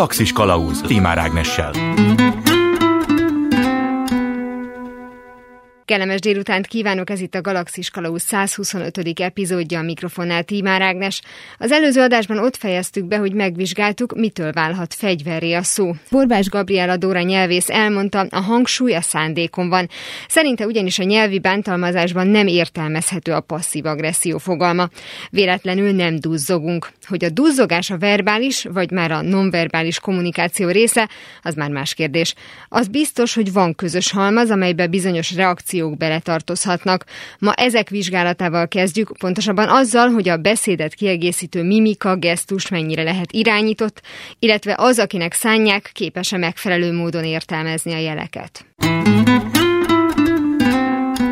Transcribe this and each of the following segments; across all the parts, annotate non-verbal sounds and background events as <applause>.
Galaxis Kalauz Timár Ágnessel. Kellemes délutánt kívánok, ez itt a Galaxis Kalauz 125. epizódja a mikrofonnál Tímár Ágnes. Az előző adásban ott fejeztük be, hogy megvizsgáltuk, mitől válhat fegyverré a szó. Borbás Gabriela Dóra nyelvész elmondta, a hangsúly a szándékon van. Szerinte ugyanis a nyelvi bántalmazásban nem értelmezhető a passzív agresszió fogalma. Véletlenül nem duzzogunk. Hogy a duzzogás a verbális, vagy már a nonverbális kommunikáció része, az már más kérdés. Az biztos, hogy van közös halmaz, amelybe bizonyos reakció reakciók beletartozhatnak. Ma ezek vizsgálatával kezdjük, pontosabban azzal, hogy a beszédet kiegészítő mimika, gesztus mennyire lehet irányított, illetve az, akinek szánják, képes-e megfelelő módon értelmezni a jeleket.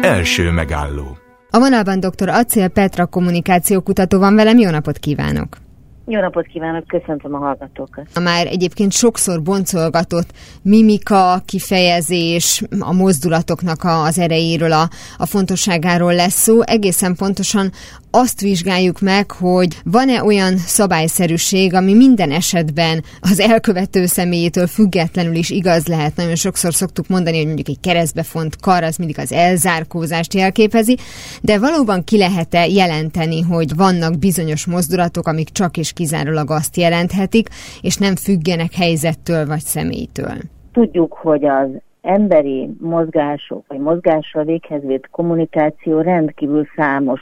Első megálló a vonalban dr. Acél Petra kommunikációkutató van velem, jó napot kívánok! Jó napot kívánok, köszöntöm a hallgatókat. A már egyébként sokszor boncolgatott mimika, kifejezés, a mozdulatoknak az erejéről, a, a fontosságáról lesz szó. Egészen pontosan azt vizsgáljuk meg, hogy van-e olyan szabályszerűség, ami minden esetben az elkövető személyétől függetlenül is igaz lehet. Nagyon sokszor szoktuk mondani, hogy mondjuk egy keresztbefont kar az mindig az elzárkózást jelképezi, de valóban ki lehet-e jelenteni, hogy vannak bizonyos mozdulatok, amik csak és kizárólag azt jelenthetik, és nem függenek helyzettől vagy személytől? Tudjuk, hogy az emberi mozgások, vagy mozgással véghez kommunikáció rendkívül számos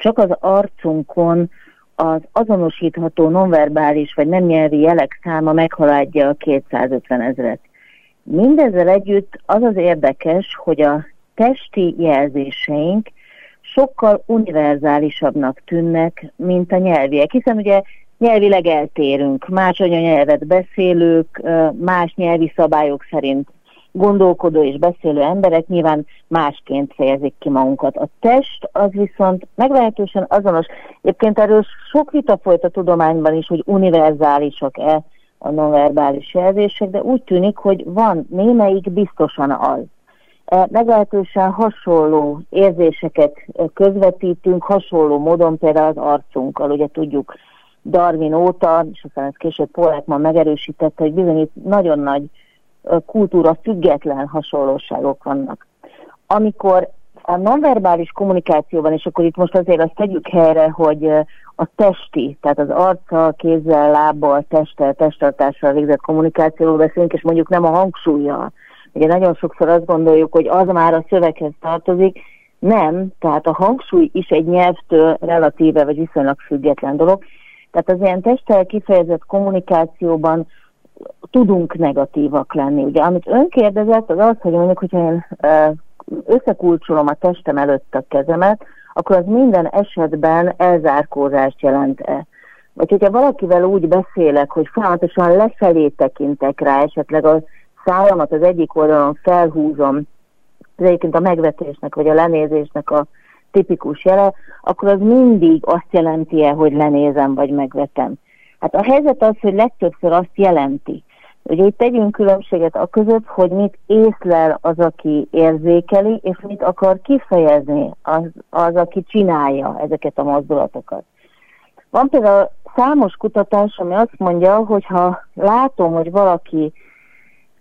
csak az arcunkon az azonosítható nonverbális vagy nem nyelvi jelek száma meghaladja a 250 ezeret. Mindezzel együtt az az érdekes, hogy a testi jelzéseink sokkal univerzálisabbnak tűnnek, mint a nyelviek, hiszen ugye nyelvileg eltérünk, más anyanyelvet beszélők, más nyelvi szabályok szerint gondolkodó és beszélő emberek nyilván másként fejezik ki magunkat. A test az viszont meglehetősen azonos. Egyébként erről sok vita folyt a tudományban is, hogy univerzálisak-e a nonverbális jelzések, de úgy tűnik, hogy van némelyik biztosan az. E, meglehetősen hasonló érzéseket közvetítünk, hasonló módon például az arcunkkal, ugye tudjuk Darwin óta, és aztán ez később Paul megerősítette, hogy bizony nagyon nagy kultúra független hasonlóságok vannak. Amikor a nonverbális kommunikációban, és akkor itt most azért azt tegyük helyre, hogy a testi, tehát az arccal, kézzel, lábbal, testtel, testtartással végzett kommunikációról beszélünk, és mondjuk nem a hangsúlyjal. Ugye nagyon sokszor azt gondoljuk, hogy az már a szöveghez tartozik, nem, tehát a hangsúly is egy nyelvtől relatíve vagy viszonylag független dolog. Tehát az ilyen testtel kifejezett kommunikációban tudunk negatívak lenni. Ugye, amit ön kérdezett, az az, hogy mondjuk, hogyha én összekulcsolom a testem előtt a kezemet, akkor az minden esetben elzárkózást jelent-e. Vagy hogyha valakivel úgy beszélek, hogy folyamatosan lefelé tekintek rá, esetleg a szájamat az egyik oldalon felhúzom, ez egyébként a megvetésnek vagy a lenézésnek a tipikus jele, akkor az mindig azt jelenti-e, hogy lenézem vagy megvetem. Hát a helyzet az, hogy legtöbbször azt jelenti. Ugye itt tegyünk különbséget a között, hogy mit észlel az, aki érzékeli, és mit akar kifejezni az, az aki csinálja ezeket a mozdulatokat. Van például számos kutatás, ami azt mondja, hogy ha látom, hogy valaki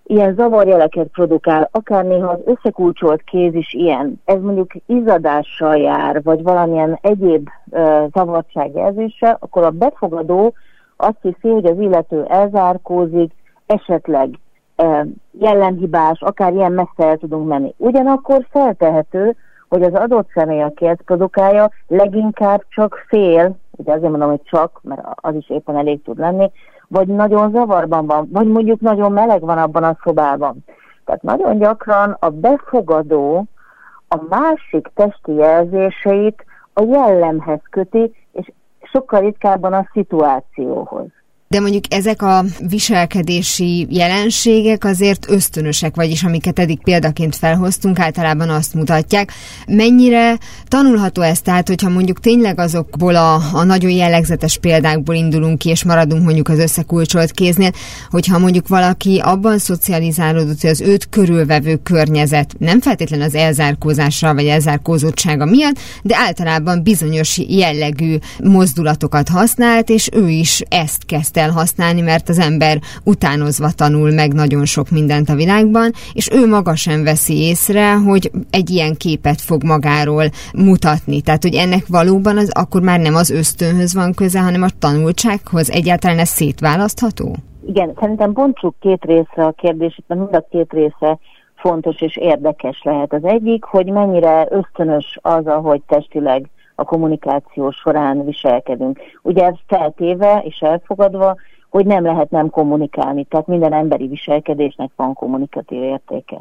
ilyen zavarjeleket produkál, akár néha az összekulcsolt kéz is ilyen, ez mondjuk izzadással jár, vagy valamilyen egyéb uh, zavartságjelzéssel, akkor a befogadó azt hiszi, hogy az illető elzárkózik, esetleg jellemhibás, akár ilyen messze el tudunk menni. Ugyanakkor feltehető, hogy az adott személy, aki ezt produkálja, leginkább csak fél, ugye azért mondom, hogy csak, mert az is éppen elég tud lenni, vagy nagyon zavarban van, vagy mondjuk nagyon meleg van abban a szobában. Tehát nagyon gyakran a befogadó a másik testi jelzéseit a jellemhez köti, és sokkal ritkábban a szituációhoz. De mondjuk ezek a viselkedési jelenségek azért ösztönösek, vagyis amiket eddig példaként felhoztunk, általában azt mutatják. Mennyire tanulható ez? Tehát, hogyha mondjuk tényleg azokból a, a nagyon jellegzetes példákból indulunk ki, és maradunk mondjuk az összekulcsolt kéznél, hogyha mondjuk valaki abban szocializálódott, hogy az őt körülvevő környezet nem feltétlenül az elzárkózásra vagy elzárkózottsága miatt, de általában bizonyos jellegű mozdulatokat használt, és ő is ezt kezdte el használni, mert az ember utánozva tanul meg nagyon sok mindent a világban, és ő maga sem veszi észre, hogy egy ilyen képet fog magáról mutatni. Tehát, hogy ennek valóban az akkor már nem az ösztönhöz van köze, hanem a tanultsághoz. Egyáltalán ez szétválasztható? Igen, szerintem bontsuk két részre a kérdést, mert mind a két része fontos és érdekes lehet. Az egyik, hogy mennyire ösztönös az, ahogy testileg a kommunikáció során viselkedünk. Ugye ez feltéve és elfogadva, hogy nem lehet nem kommunikálni, tehát minden emberi viselkedésnek van kommunikatív értéke.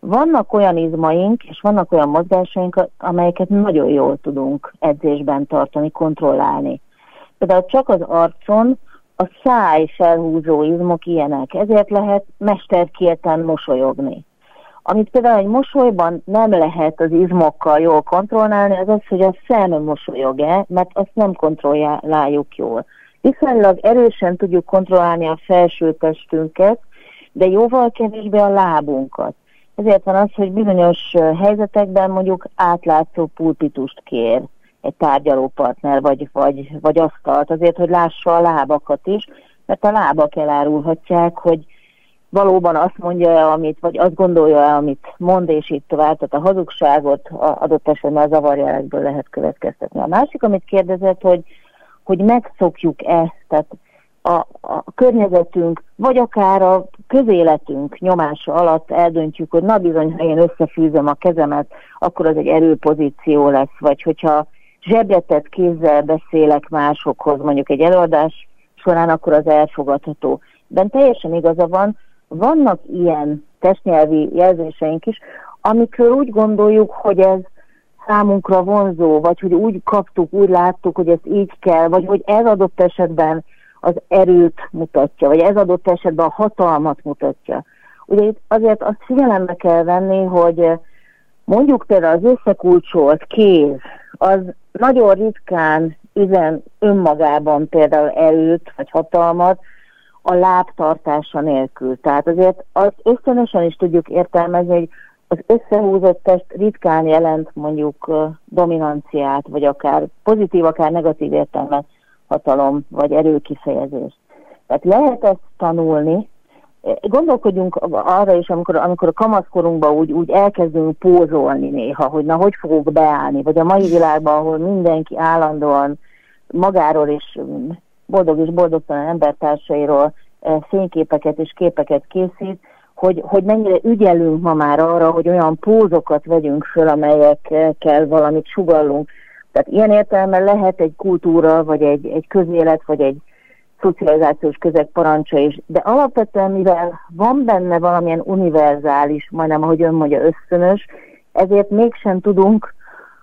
Vannak olyan izmaink, és vannak olyan mozgásaink, amelyeket nagyon jól tudunk edzésben tartani, kontrollálni. Például csak az arcon a száj felhúzó izmok ilyenek, ezért lehet mesterkieten mosolyogni. Amit például egy mosolyban nem lehet az izmokkal jól kontrollálni, az az, hogy a szem mosolyog-e, mert azt nem kontrolláljuk jól. Viszonylag erősen tudjuk kontrollálni a felső testünket, de jóval kevésbé a lábunkat. Ezért van az, hogy bizonyos helyzetekben mondjuk átlátszó pulpitust kér egy tárgyalópartner, vagy, vagy, vagy asztalt, azért, hogy lássa a lábakat is, mert a lábak elárulhatják, hogy valóban azt mondja amit, vagy azt gondolja amit mond, és így tovább, tehát a hazugságot a adott esetben a zavarjelekből lehet következtetni. A másik, amit kérdezett, hogy, hogy megszokjuk-e, tehát a, a környezetünk, vagy akár a közéletünk nyomása alatt eldöntjük, hogy na bizony, ha én összefűzöm a kezemet, akkor az egy erőpozíció lesz, vagy hogyha zsebretett kézzel beszélek másokhoz, mondjuk egy előadás során, akkor az elfogadható. De teljesen igaza van, vannak ilyen testnyelvi jelzéseink is, amikről úgy gondoljuk, hogy ez számunkra vonzó, vagy hogy úgy kaptuk, úgy láttuk, hogy ezt így kell, vagy hogy ez adott esetben az erőt mutatja, vagy ez adott esetben a hatalmat mutatja. Ugye itt azért azt figyelembe kell venni, hogy mondjuk például az összekulcsolt kéz, az nagyon ritkán üzen önmagában például erőt vagy hatalmat, a lábtartása nélkül. Tehát azért az ösztönösen is tudjuk értelmezni, hogy az összehúzott test ritkán jelent mondjuk dominanciát, vagy akár pozitív, akár negatív értelmet hatalom vagy erőkifejezés. Tehát lehet ezt tanulni, Gondolkodjunk arra is, amikor, amikor a kamaszkorunkban úgy, úgy elkezdünk pózolni néha, hogy na, hogy fogok beállni, vagy a mai világban, ahol mindenki állandóan magáról és boldog és boldogtalan embertársairól eh, fényképeket és képeket készít, hogy, hogy mennyire ügyelünk ma már arra, hogy olyan pózokat vegyünk föl, amelyekkel valamit sugallunk. Tehát ilyen értelme lehet egy kultúra, vagy egy, egy közélet, vagy egy szocializációs közeg parancsa is, de alapvetően, mivel van benne valamilyen univerzális, majdnem ahogy ön mondja, ösztönös, ezért mégsem tudunk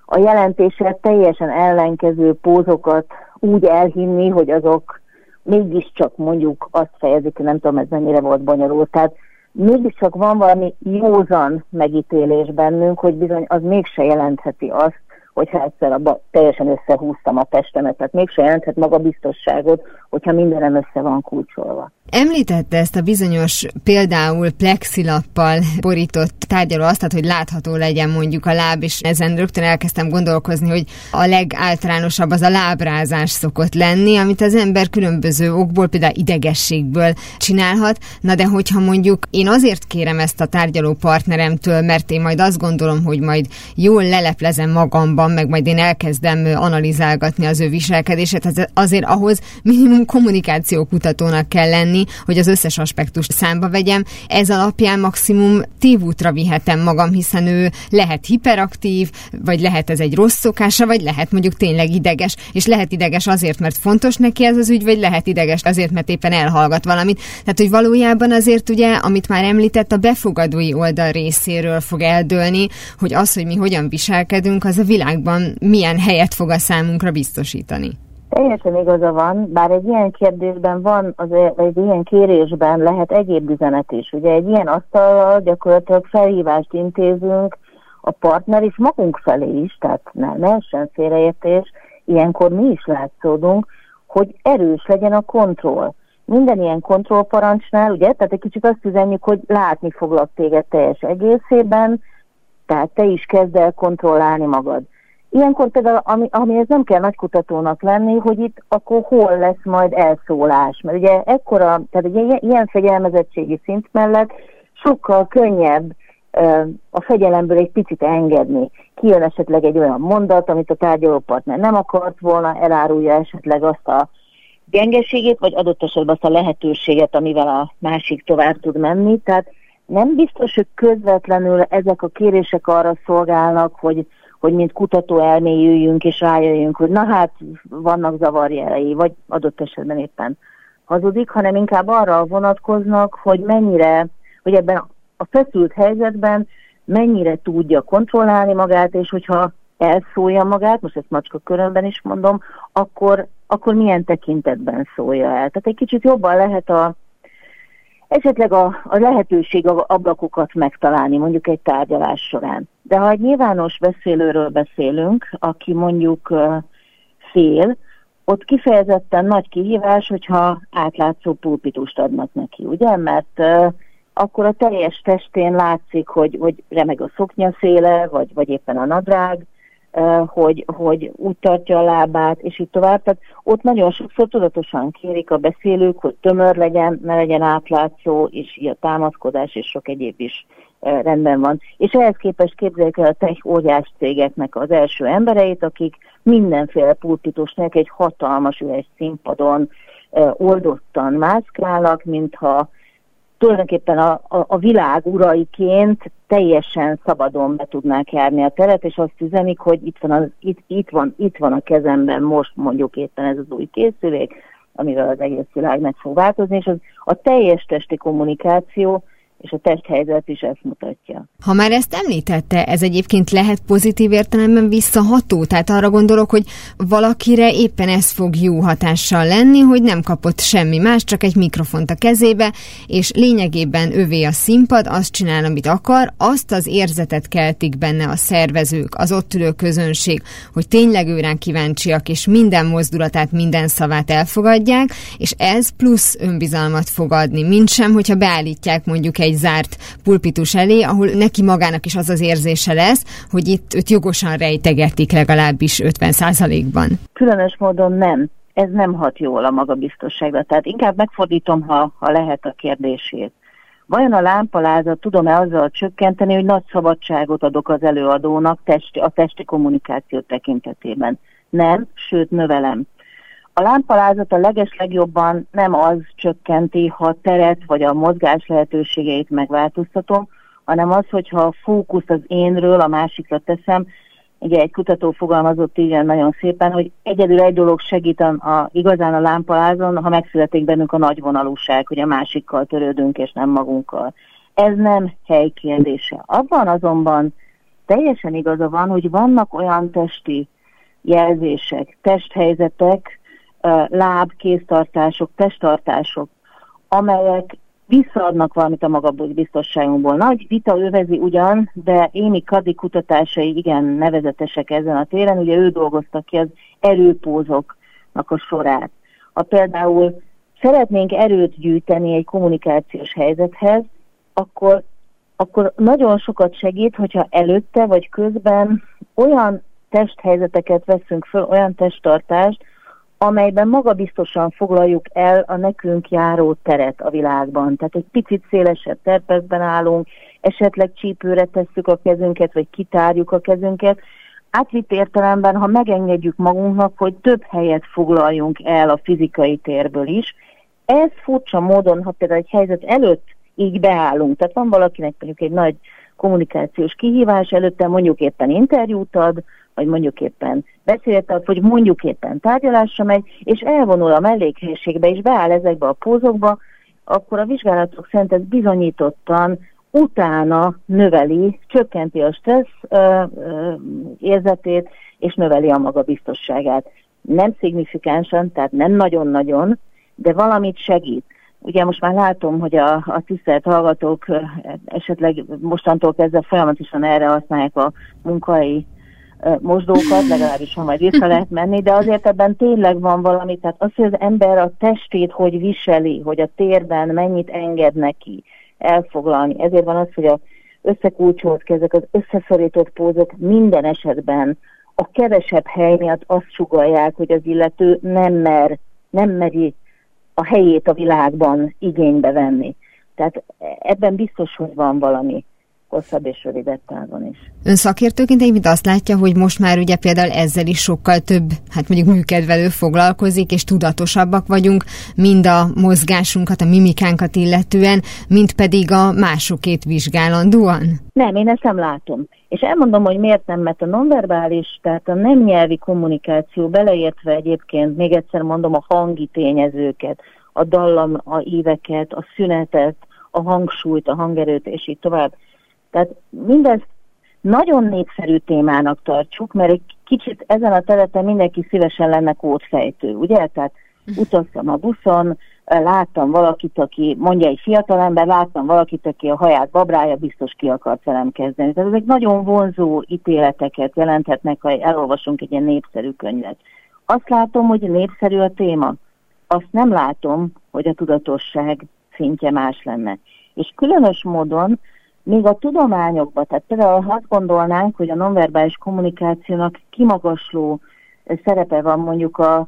a jelentéssel teljesen ellenkező pózokat úgy elhinni, hogy azok mégiscsak mondjuk azt fejezik, nem tudom, ez mennyire volt bonyolult. Tehát mégiscsak van valami józan megítélés bennünk, hogy bizony az mégse jelentheti azt, hogyha egyszer abba teljesen összehúztam a testemet, tehát mégse jelenthet maga biztosságot, hogyha mindenem össze van kulcsolva. Említette ezt a bizonyos például plexilappal borított tárgyaló azt, hogy látható legyen mondjuk a láb, és ezen rögtön elkezdtem gondolkozni, hogy a legáltalánosabb az a lábrázás szokott lenni, amit az ember különböző okból, például idegességből csinálhat. Na de hogyha mondjuk én azért kérem ezt a tárgyaló partneremtől, mert én majd azt gondolom, hogy majd jól leleplezem magamban, meg majd én elkezdem analizálgatni az ő viselkedését, azért ahhoz minimum kommunikációkutatónak kell lenni, tenni, hogy az összes aspektust számba vegyem. Ez alapján maximum tévútra vihetem magam, hiszen ő lehet hiperaktív, vagy lehet ez egy rossz szokása, vagy lehet mondjuk tényleg ideges, és lehet ideges azért, mert fontos neki ez az ügy, vagy lehet ideges azért, mert éppen elhallgat valamit. Tehát, hogy valójában azért ugye, amit már említett, a befogadói oldal részéről fog eldőlni, hogy az, hogy mi hogyan viselkedünk, az a világban milyen helyet fog a számunkra biztosítani. Teljesen igaza van, bár egy ilyen kérdésben van, az, egy ilyen kérésben lehet egyéb üzenet is. Ugye egy ilyen asztallal gyakorlatilag felhívást intézünk a partner is magunk felé is, tehát ne, ne essen félreértés, ilyenkor mi is látszódunk, hogy erős legyen a kontroll. Minden ilyen kontrollparancsnál, ugye, tehát egy kicsit azt üzenjük, hogy látni foglak téged teljes egészében, tehát te is kezd el kontrollálni magad Ilyenkor például, ami, ami ez nem kell nagy kutatónak lenni, hogy itt akkor hol lesz majd elszólás. Mert ugye ekkora, tehát ugye ilyen fegyelmezettségi szint mellett sokkal könnyebb a fegyelemből egy picit engedni. Kijön esetleg egy olyan mondat, amit a tárgyalópartner nem akart volna, elárulja esetleg azt a gyengeségét, vagy adott esetben azt a lehetőséget, amivel a másik tovább tud menni. Tehát nem biztos, hogy közvetlenül ezek a kérések arra szolgálnak, hogy, hogy mint kutató elmélyüljünk és rájöjjünk, hogy na hát vannak zavarjelei, vagy adott esetben éppen hazudik, hanem inkább arra vonatkoznak, hogy mennyire, hogy ebben a feszült helyzetben mennyire tudja kontrollálni magát, és hogyha elszólja magát, most ezt macska körömben is mondom, akkor, akkor milyen tekintetben szólja el. Tehát egy kicsit jobban lehet a, esetleg a, a lehetőség a ablakokat megtalálni, mondjuk egy tárgyalás során. De ha egy nyilvános beszélőről beszélünk, aki mondjuk fél, ott kifejezetten nagy kihívás, hogyha átlátszó pulpitust adnak neki, ugye? Mert uh, akkor a teljes testén látszik, hogy, hogy remeg a szoknyaszéle, vagy, vagy éppen a nadrág, hogy, hogy úgy tartja a lábát, és így tovább. Tehát ott nagyon sokszor tudatosan kérik a beszélők, hogy tömör legyen, ne legyen átlátszó, és így a támaszkodás és sok egyéb is rendben van. És ehhez képest képzeljük el a tech óriás cégeknek az első embereit, akik mindenféle pulpitus egy hatalmas üres színpadon oldottan mászkálnak, mintha tulajdonképpen a, a, a világ uraiként teljesen szabadon be tudnák járni a teret, és azt üzenik, hogy itt van, az, itt, itt, van, itt van a kezemben most mondjuk éppen ez az új készülék, amivel az egész világ meg fog változni, és az, a teljes testi kommunikáció és a testhelyzet is ezt mutatja. Ha már ezt említette, ez egyébként lehet pozitív értelemben visszaható? Tehát arra gondolok, hogy valakire éppen ez fog jó hatással lenni, hogy nem kapott semmi más, csak egy mikrofont a kezébe, és lényegében övé a színpad, azt csinál, amit akar, azt az érzetet keltik benne a szervezők, az ott ülő közönség, hogy tényleg őrán kíváncsiak, és minden mozdulatát, minden szavát elfogadják, és ez plusz önbizalmat fog adni, mint sem, hogyha beállítják mondjuk egy egy zárt pulpitus elé, ahol neki magának is az az érzése lesz, hogy itt őt jogosan rejtegetik legalábbis 50%-ban. Különös módon nem. Ez nem hat jól a magabiztosságra. Tehát inkább megfordítom, ha, ha lehet a kérdését. Vajon a lámpalázat tudom-e azzal csökkenteni, hogy nagy szabadságot adok az előadónak testi, a testi kommunikáció tekintetében? Nem, sőt növelem. A lámpalázat a leges legjobban nem az csökkenti, ha teret vagy a mozgás lehetőségeit megváltoztatom, hanem az, hogyha a fókusz az énről a másikra teszem, ugye egy kutató fogalmazott így nagyon szépen, hogy egyedül egy dolog segít a, a, igazán a lámpalázon, ha megszületik bennünk a nagyvonalúság, hogy a másikkal törődünk és nem magunkkal. Ez nem hely kérdése. Abban azonban teljesen igaza van, hogy vannak olyan testi jelzések, testhelyzetek, láb, kéztartások, testtartások, amelyek visszaadnak valamit a magabiztosságunkból. Nagy vita övezi ugyan, de Émi Kadi kutatásai igen nevezetesek ezen a téren, ugye ő dolgozta ki az erőpózoknak a sorát. Ha például szeretnénk erőt gyűjteni egy kommunikációs helyzethez, akkor, akkor nagyon sokat segít, hogyha előtte vagy közben olyan testhelyzeteket veszünk föl, olyan testtartást, amelyben magabiztosan foglaljuk el a nekünk járó teret a világban. Tehát egy picit szélesebb terpezben állunk, esetleg csípőre tesszük a kezünket, vagy kitárjuk a kezünket. Átvitt értelemben, ha megengedjük magunknak, hogy több helyet foglaljunk el a fizikai térből is, ez furcsa módon, ha például egy helyzet előtt így beállunk, tehát van valakinek mondjuk egy nagy kommunikációs kihívás előtte, mondjuk éppen interjút ad, vagy mondjuk éppen beszéltet, vagy mondjuk éppen tárgyalásra megy, és elvonul a mellékhelyiségbe, és beáll ezekbe a pózokba, akkor a vizsgálatok szerint ez bizonyítottan utána növeli, csökkenti a stressz ö, ö, érzetét, és növeli a magabiztosságát. Nem szignifikánsan, tehát nem nagyon-nagyon, de valamit segít. Ugye most már látom, hogy a, a tisztelt hallgatók esetleg mostantól kezdve folyamatosan erre használják a munkai mosdókat, legalábbis ha majd vissza lehet menni, de azért ebben tényleg van valami, tehát az, hogy az ember a testét hogy viseli, hogy a térben mennyit enged neki elfoglalni. Ezért van az, hogy a összekulcsolt kezek, az összeszorított pózok minden esetben a kevesebb hely miatt azt sugalják, hogy az illető nem mer, nem meri a helyét a világban igénybe venni. Tehát ebben biztos, hogy van valami hosszabb és rövidebb távon is. Ön szakértőként egyébként azt látja, hogy most már ugye például ezzel is sokkal több, hát mondjuk műkedvelő foglalkozik, és tudatosabbak vagyunk, mind a mozgásunkat, a mimikánkat illetően, mint pedig a másokét vizsgálandóan? Nem, én ezt nem látom. És elmondom, hogy miért nem, mert a nonverbális, tehát a nem nyelvi kommunikáció beleértve egyébként, még egyszer mondom, a hangi tényezőket, a dallam, a éveket, a szünetet, a hangsúlyt, a hangerőt, és így tovább tehát mindezt nagyon népszerű témának tartjuk, mert egy kicsit ezen a területen mindenki szívesen lenne kódfejtő, ugye? Tehát utaztam a buszon, láttam valakit, aki, mondja egy fiatalember, láttam valakit, aki a haját babrája, biztos ki akart velem kezdeni. Tehát ezek nagyon vonzó ítéleteket jelenthetnek, ha elolvasunk egy ilyen népszerű könyvet. Azt látom, hogy népszerű a téma. Azt nem látom, hogy a tudatosság szintje más lenne. És különös módon még a tudományokban, tehát például ha azt gondolnánk, hogy a nonverbális kommunikációnak kimagasló szerepe van mondjuk a,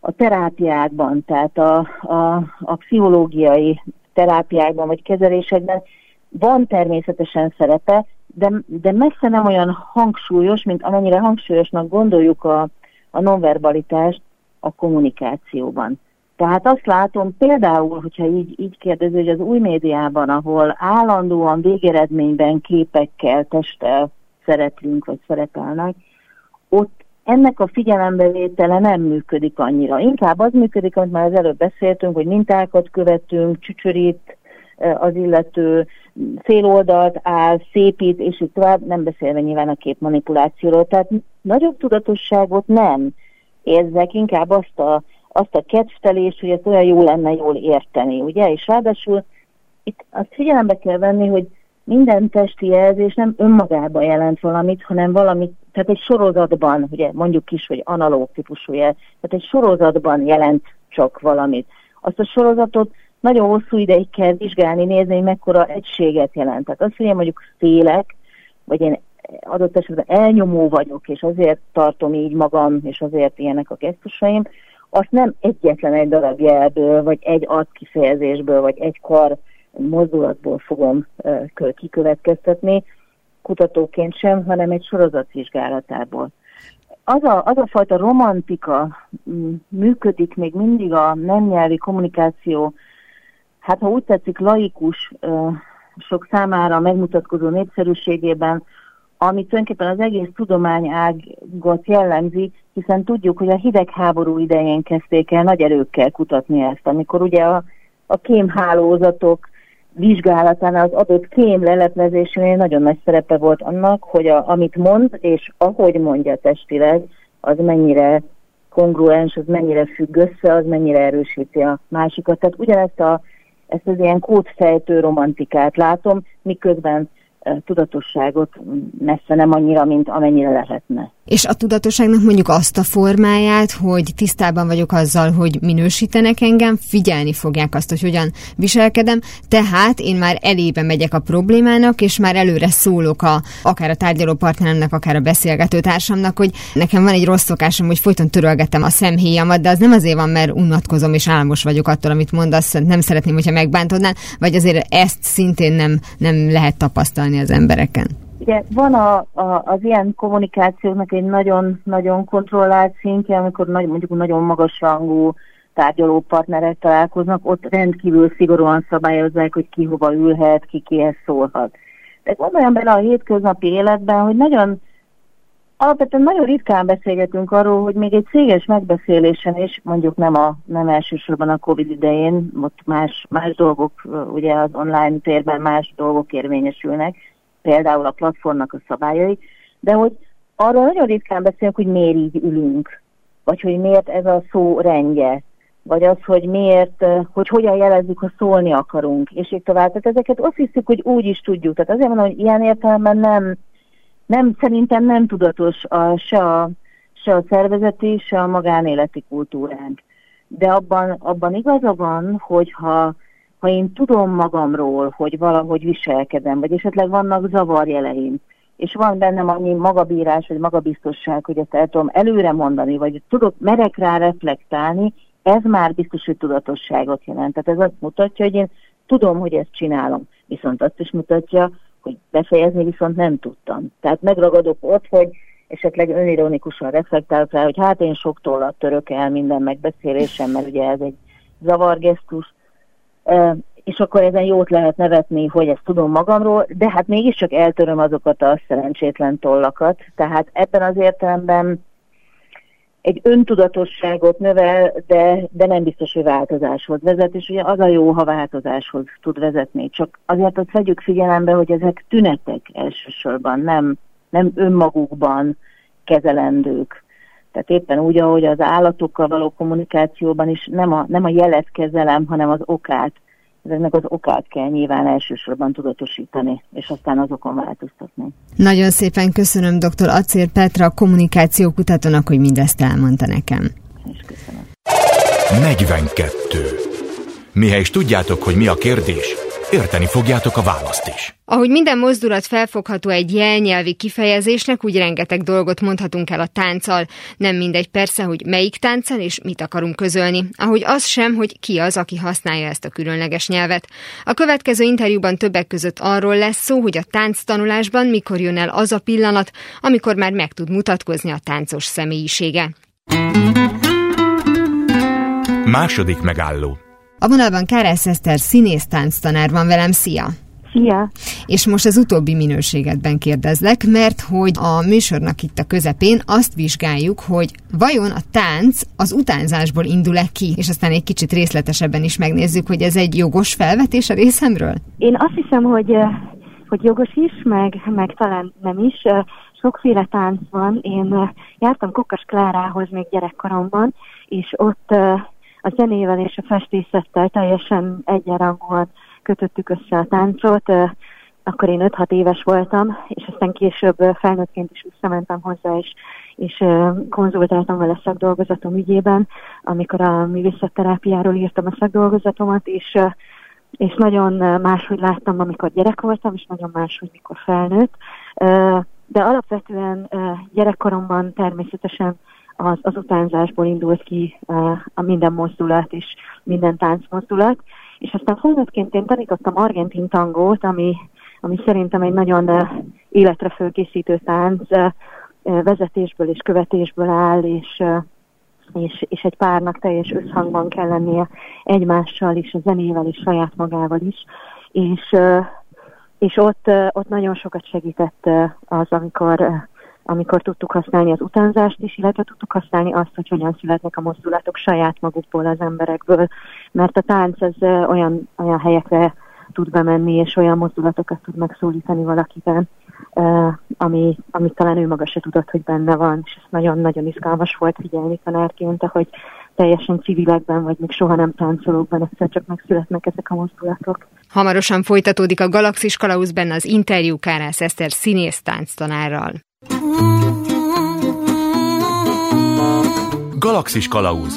a terápiákban, tehát a, a, a pszichológiai terápiákban vagy kezelésekben, van természetesen szerepe, de, de messze nem olyan hangsúlyos, mint amennyire hangsúlyosnak gondoljuk a, a nonverbalitást a kommunikációban. Tehát azt látom például, hogyha így, így kérdező, hogy az új médiában, ahol állandóan végeredményben képekkel, testtel szereplünk, vagy szerepelnek, ott ennek a figyelembevétele nem működik annyira. Inkább az működik, amit már az előbb beszéltünk, hogy mintákat követünk, csücsörít az illető, féloldalt áll, szépít, és így tovább, nem beszélve nyilván a képmanipulációról. Tehát nagyobb tudatosságot nem érzek, inkább azt a azt a kedvtelést, hogy ezt olyan jó lenne jól érteni, ugye? És ráadásul itt azt figyelembe kell venni, hogy minden testi jelzés nem önmagában jelent valamit, hanem valamit, tehát egy sorozatban, ugye mondjuk is, hogy analóg típusú jel, tehát egy sorozatban jelent csak valamit. Azt a sorozatot nagyon hosszú ideig kell vizsgálni, nézni, hogy mekkora egységet jelent. Tehát azt, hogy én mondjuk félek, vagy én adott esetben elnyomó vagyok, és azért tartom így magam, és azért ilyenek a gesztusaim, azt nem egyetlen egy darab jelből, vagy egy kifejezésből, vagy egy kar mozdulatból fogom kikövetkeztetni, kutatóként sem, hanem egy sorozatvizsgálatából. Az a, az a fajta romantika működik még mindig a nem nyelvi kommunikáció, hát ha úgy tetszik, laikus sok számára megmutatkozó népszerűségében, ami tulajdonképpen az egész tudományágat jellemzi, hiszen tudjuk, hogy a hidegháború idején kezdték el nagy erőkkel kutatni ezt, amikor ugye a, a kémhálózatok vizsgálatán az adott kém leleplezésénél nagyon nagy szerepe volt annak, hogy a, amit mond, és ahogy mondja testileg, az mennyire kongruens, az mennyire függ össze, az mennyire erősíti a másikat. Tehát ugyanezt a, ezt az ilyen kódfejtő romantikát látom, miközben tudatosságot messze nem annyira, mint amennyire lehetne. És a tudatosságnak mondjuk azt a formáját, hogy tisztában vagyok azzal, hogy minősítenek engem, figyelni fogják azt, hogy hogyan viselkedem, tehát én már elébe megyek a problémának, és már előre szólok a, akár a tárgyaló partneremnek, akár a beszélgető társamnak, hogy nekem van egy rossz szokásom, hogy folyton törölgetem a szemhéjamat, de az nem azért van, mert unatkozom és álmos vagyok attól, amit mondasz, nem szeretném, hogyha megbántodnál, vagy azért ezt szintén nem, nem lehet tapasztalni az embereken. Ugye van a, a, az ilyen kommunikációknak egy nagyon-nagyon kontrollált szintje, amikor nagy, mondjuk nagyon magas rangú tárgyaló partnerek találkoznak, ott rendkívül szigorúan szabályozzák, hogy ki hova ülhet, ki kihez szólhat. De gondoljam bele a hétköznapi életben, hogy nagyon alapvetően nagyon ritkán beszélgetünk arról, hogy még egy céges megbeszélésen is, mondjuk nem, a, nem elsősorban a Covid idején, ott más, más dolgok, ugye az online térben más dolgok érvényesülnek, például a platformnak a szabályai, de hogy arról nagyon ritkán beszélünk, hogy miért így ülünk, vagy hogy miért ez a szó rendje, vagy az, hogy miért, hogy hogyan jelezzük, ha szólni akarunk, és így tovább. Tehát ezeket azt hiszük, hogy úgy is tudjuk. Tehát azért mondom, hogy ilyen értelemben nem, nem szerintem nem tudatos a, se, a, se a szervezeti, se a magánéleti kultúránk. De abban, abban igaza van, hogyha ha én tudom magamról, hogy valahogy viselkedem, vagy esetleg vannak zavarjeleim, és van bennem annyi magabírás, vagy magabiztosság, hogy ezt el tudom előre mondani, vagy tudok, merek rá reflektálni, ez már biztos, hogy tudatosságot jelent. Tehát ez azt mutatja, hogy én tudom, hogy ezt csinálom. Viszont azt is mutatja, hogy befejezni viszont nem tudtam. Tehát megragadok ott, hogy esetleg önironikusan reflektálok rá, hogy hát én sok tollat török el minden megbeszélésem, mert ugye ez egy zavargesztus, és akkor ezen jót lehet nevetni, hogy ezt tudom magamról, de hát mégiscsak eltöröm azokat a szerencsétlen tollakat. Tehát ebben az értelemben egy öntudatosságot növel, de, de nem biztos, hogy változáshoz vezet, és ugye az a jó, ha változáshoz tud vezetni. Csak azért azt vegyük figyelembe, hogy ezek tünetek elsősorban, nem, nem önmagukban kezelendők. Tehát éppen úgy, ahogy az állatokkal való kommunikációban is nem a, nem a jelet kezelem, hanem az okát ezeknek az okát kell nyilván elsősorban tudatosítani, és aztán azokon változtatni. Nagyon szépen köszönöm dr. Acér Petra, kommunikációkutatónak, hogy mindezt elmondta nekem. És köszönöm. 42. Mihez tudjátok, hogy mi a kérdés, érteni fogjátok a választ is. Ahogy minden mozdulat felfogható egy jelnyelvi kifejezésnek, úgy rengeteg dolgot mondhatunk el a tánccal. Nem mindegy persze, hogy melyik tánccal és mit akarunk közölni. Ahogy az sem, hogy ki az, aki használja ezt a különleges nyelvet. A következő interjúban többek között arról lesz szó, hogy a tánctanulásban mikor jön el az a pillanat, amikor már meg tud mutatkozni a táncos személyisége. Második megálló a vonalban Kárász Eszter színész tánctanár van velem, szia! Szia! És most az utóbbi minőségedben kérdezlek, mert hogy a műsornak itt a közepén azt vizsgáljuk, hogy vajon a tánc az utánzásból indul-e ki, és aztán egy kicsit részletesebben is megnézzük, hogy ez egy jogos felvetés a részemről? Én azt hiszem, hogy, hogy jogos is, meg, meg talán nem is. Sokféle tánc van. Én jártam Kokas Klárához még gyerekkoromban, és ott a zenével és a festészettel teljesen egyenrangúan kötöttük össze a táncot. Akkor én 5-6 éves voltam, és aztán később felnőttként is visszamentem hozzá, és, és konzultáltam vele szakdolgozatom ügyében, amikor a művészetterápiáról írtam a szakdolgozatomat, és és nagyon máshogy láttam, amikor gyerek voltam, és nagyon máshogy, mikor felnőtt. De alapvetően gyerekkoromban természetesen az, az utánzásból indult ki a minden mozdulat és minden táncmozdulat. És aztán felnőttként én tanítottam argentin tangót, ami, ami szerintem egy nagyon életre fölkészítő tánc, vezetésből és követésből áll, és, és, és egy párnak teljes összhangban kell lennie egymással is, a zenével és saját magával is. És, és ott, ott nagyon sokat segített az, amikor amikor tudtuk használni az utánzást is, illetve tudtuk használni azt, hogy hogyan születnek a mozdulatok saját magukból az emberekből, mert a tánc ez olyan, olyan helyekre tud bemenni, és olyan mozdulatokat tud megszólítani valakiben, ami, amit talán ő maga se tudott, hogy benne van, és ez nagyon-nagyon izgalmas volt figyelni tanárként, hogy teljesen civilekben, vagy még soha nem táncolókban egyszer csak megszületnek ezek a mozdulatok. Hamarosan folytatódik a Galaxis Kalausz benne az interjú Kárász Eszter színész tánctanárral. Galaxis Kalauz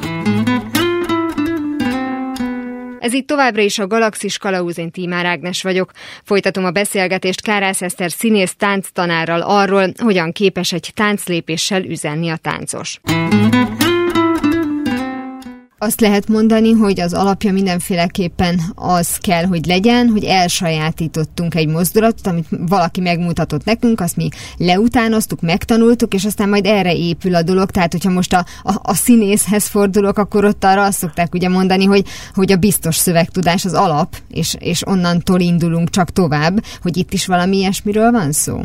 ez itt továbbra is a Galaxis Kalauz, én Tímár Ágnes vagyok. Folytatom a beszélgetést Kárász Eszter színész tánctanárral arról, hogyan képes egy tánclépéssel üzenni a táncos. Azt lehet mondani, hogy az alapja mindenféleképpen az kell, hogy legyen, hogy elsajátítottunk egy mozdulatot, amit valaki megmutatott nekünk, azt mi leutánoztuk, megtanultuk, és aztán majd erre épül a dolog. Tehát, hogyha most a, a, a színészhez fordulok, akkor ott arra azt szokták ugye mondani, hogy, hogy a biztos szövegtudás az alap, és, és onnantól indulunk csak tovább, hogy itt is valami ilyesmiről van szó.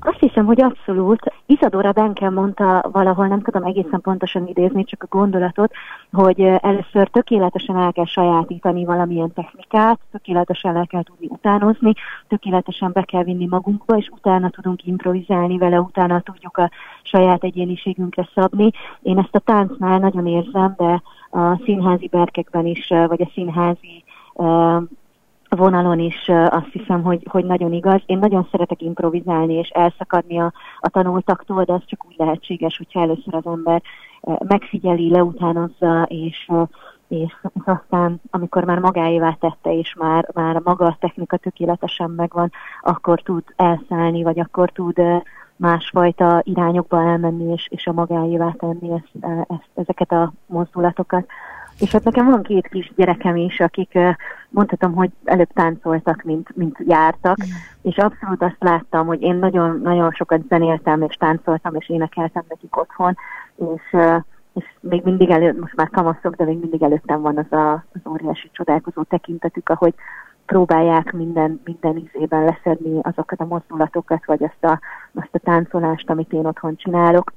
Azt hiszem, hogy abszolút. Isadora Benkel mondta valahol, nem tudom egészen pontosan idézni, csak a gondolatot, hogy először tökéletesen el kell sajátítani valamilyen technikát, tökéletesen el kell tudni utánozni, tökéletesen be kell vinni magunkba, és utána tudunk improvizálni vele, utána tudjuk a saját egyéniségünkre szabni. Én ezt a táncnál nagyon érzem, de a színházi berkekben is, vagy a színházi vonalon is azt hiszem, hogy, hogy nagyon igaz. Én nagyon szeretek improvizálni és elszakadni a, a tanultaktól, de az csak úgy lehetséges, hogyha először az ember megfigyeli, leutánozza, és, és aztán, amikor már magáévá tette, és már, már maga a technika tökéletesen megvan, akkor tud elszállni, vagy akkor tud másfajta irányokba elmenni, és, és a magáévá tenni ezt, ezt, ezeket a mozdulatokat. És hát nekem van két kis gyerekem is, akik mondhatom, hogy előbb táncoltak, mint, mint jártak, mm. és abszolút azt láttam, hogy én nagyon, nagyon sokat zenéltem, és táncoltam, és énekeltem nekik otthon, és, és még mindig előtt, most már kamaszok, de még mindig előttem van az a, az óriási csodálkozó tekintetük, ahogy próbálják minden, minden izében leszedni azokat a mozdulatokat, vagy azt a, azt a táncolást, amit én otthon csinálok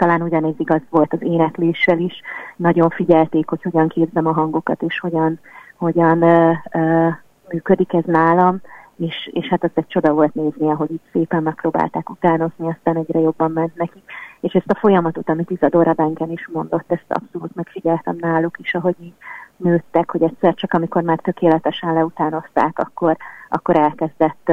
talán ugyanez igaz volt az énekléssel is. Nagyon figyelték, hogy hogyan képzem a hangokat, és hogyan, hogyan ö, ö, működik ez nálam, és, és hát az egy csoda volt nézni, ahogy itt szépen megpróbálták utánozni, aztán egyre jobban ment nekik. És ezt a folyamatot, amit Izadora Benken is mondott, ezt abszolút megfigyeltem náluk is, ahogy így nőttek, hogy egyszer csak amikor már tökéletesen leutánozták, akkor, akkor elkezdett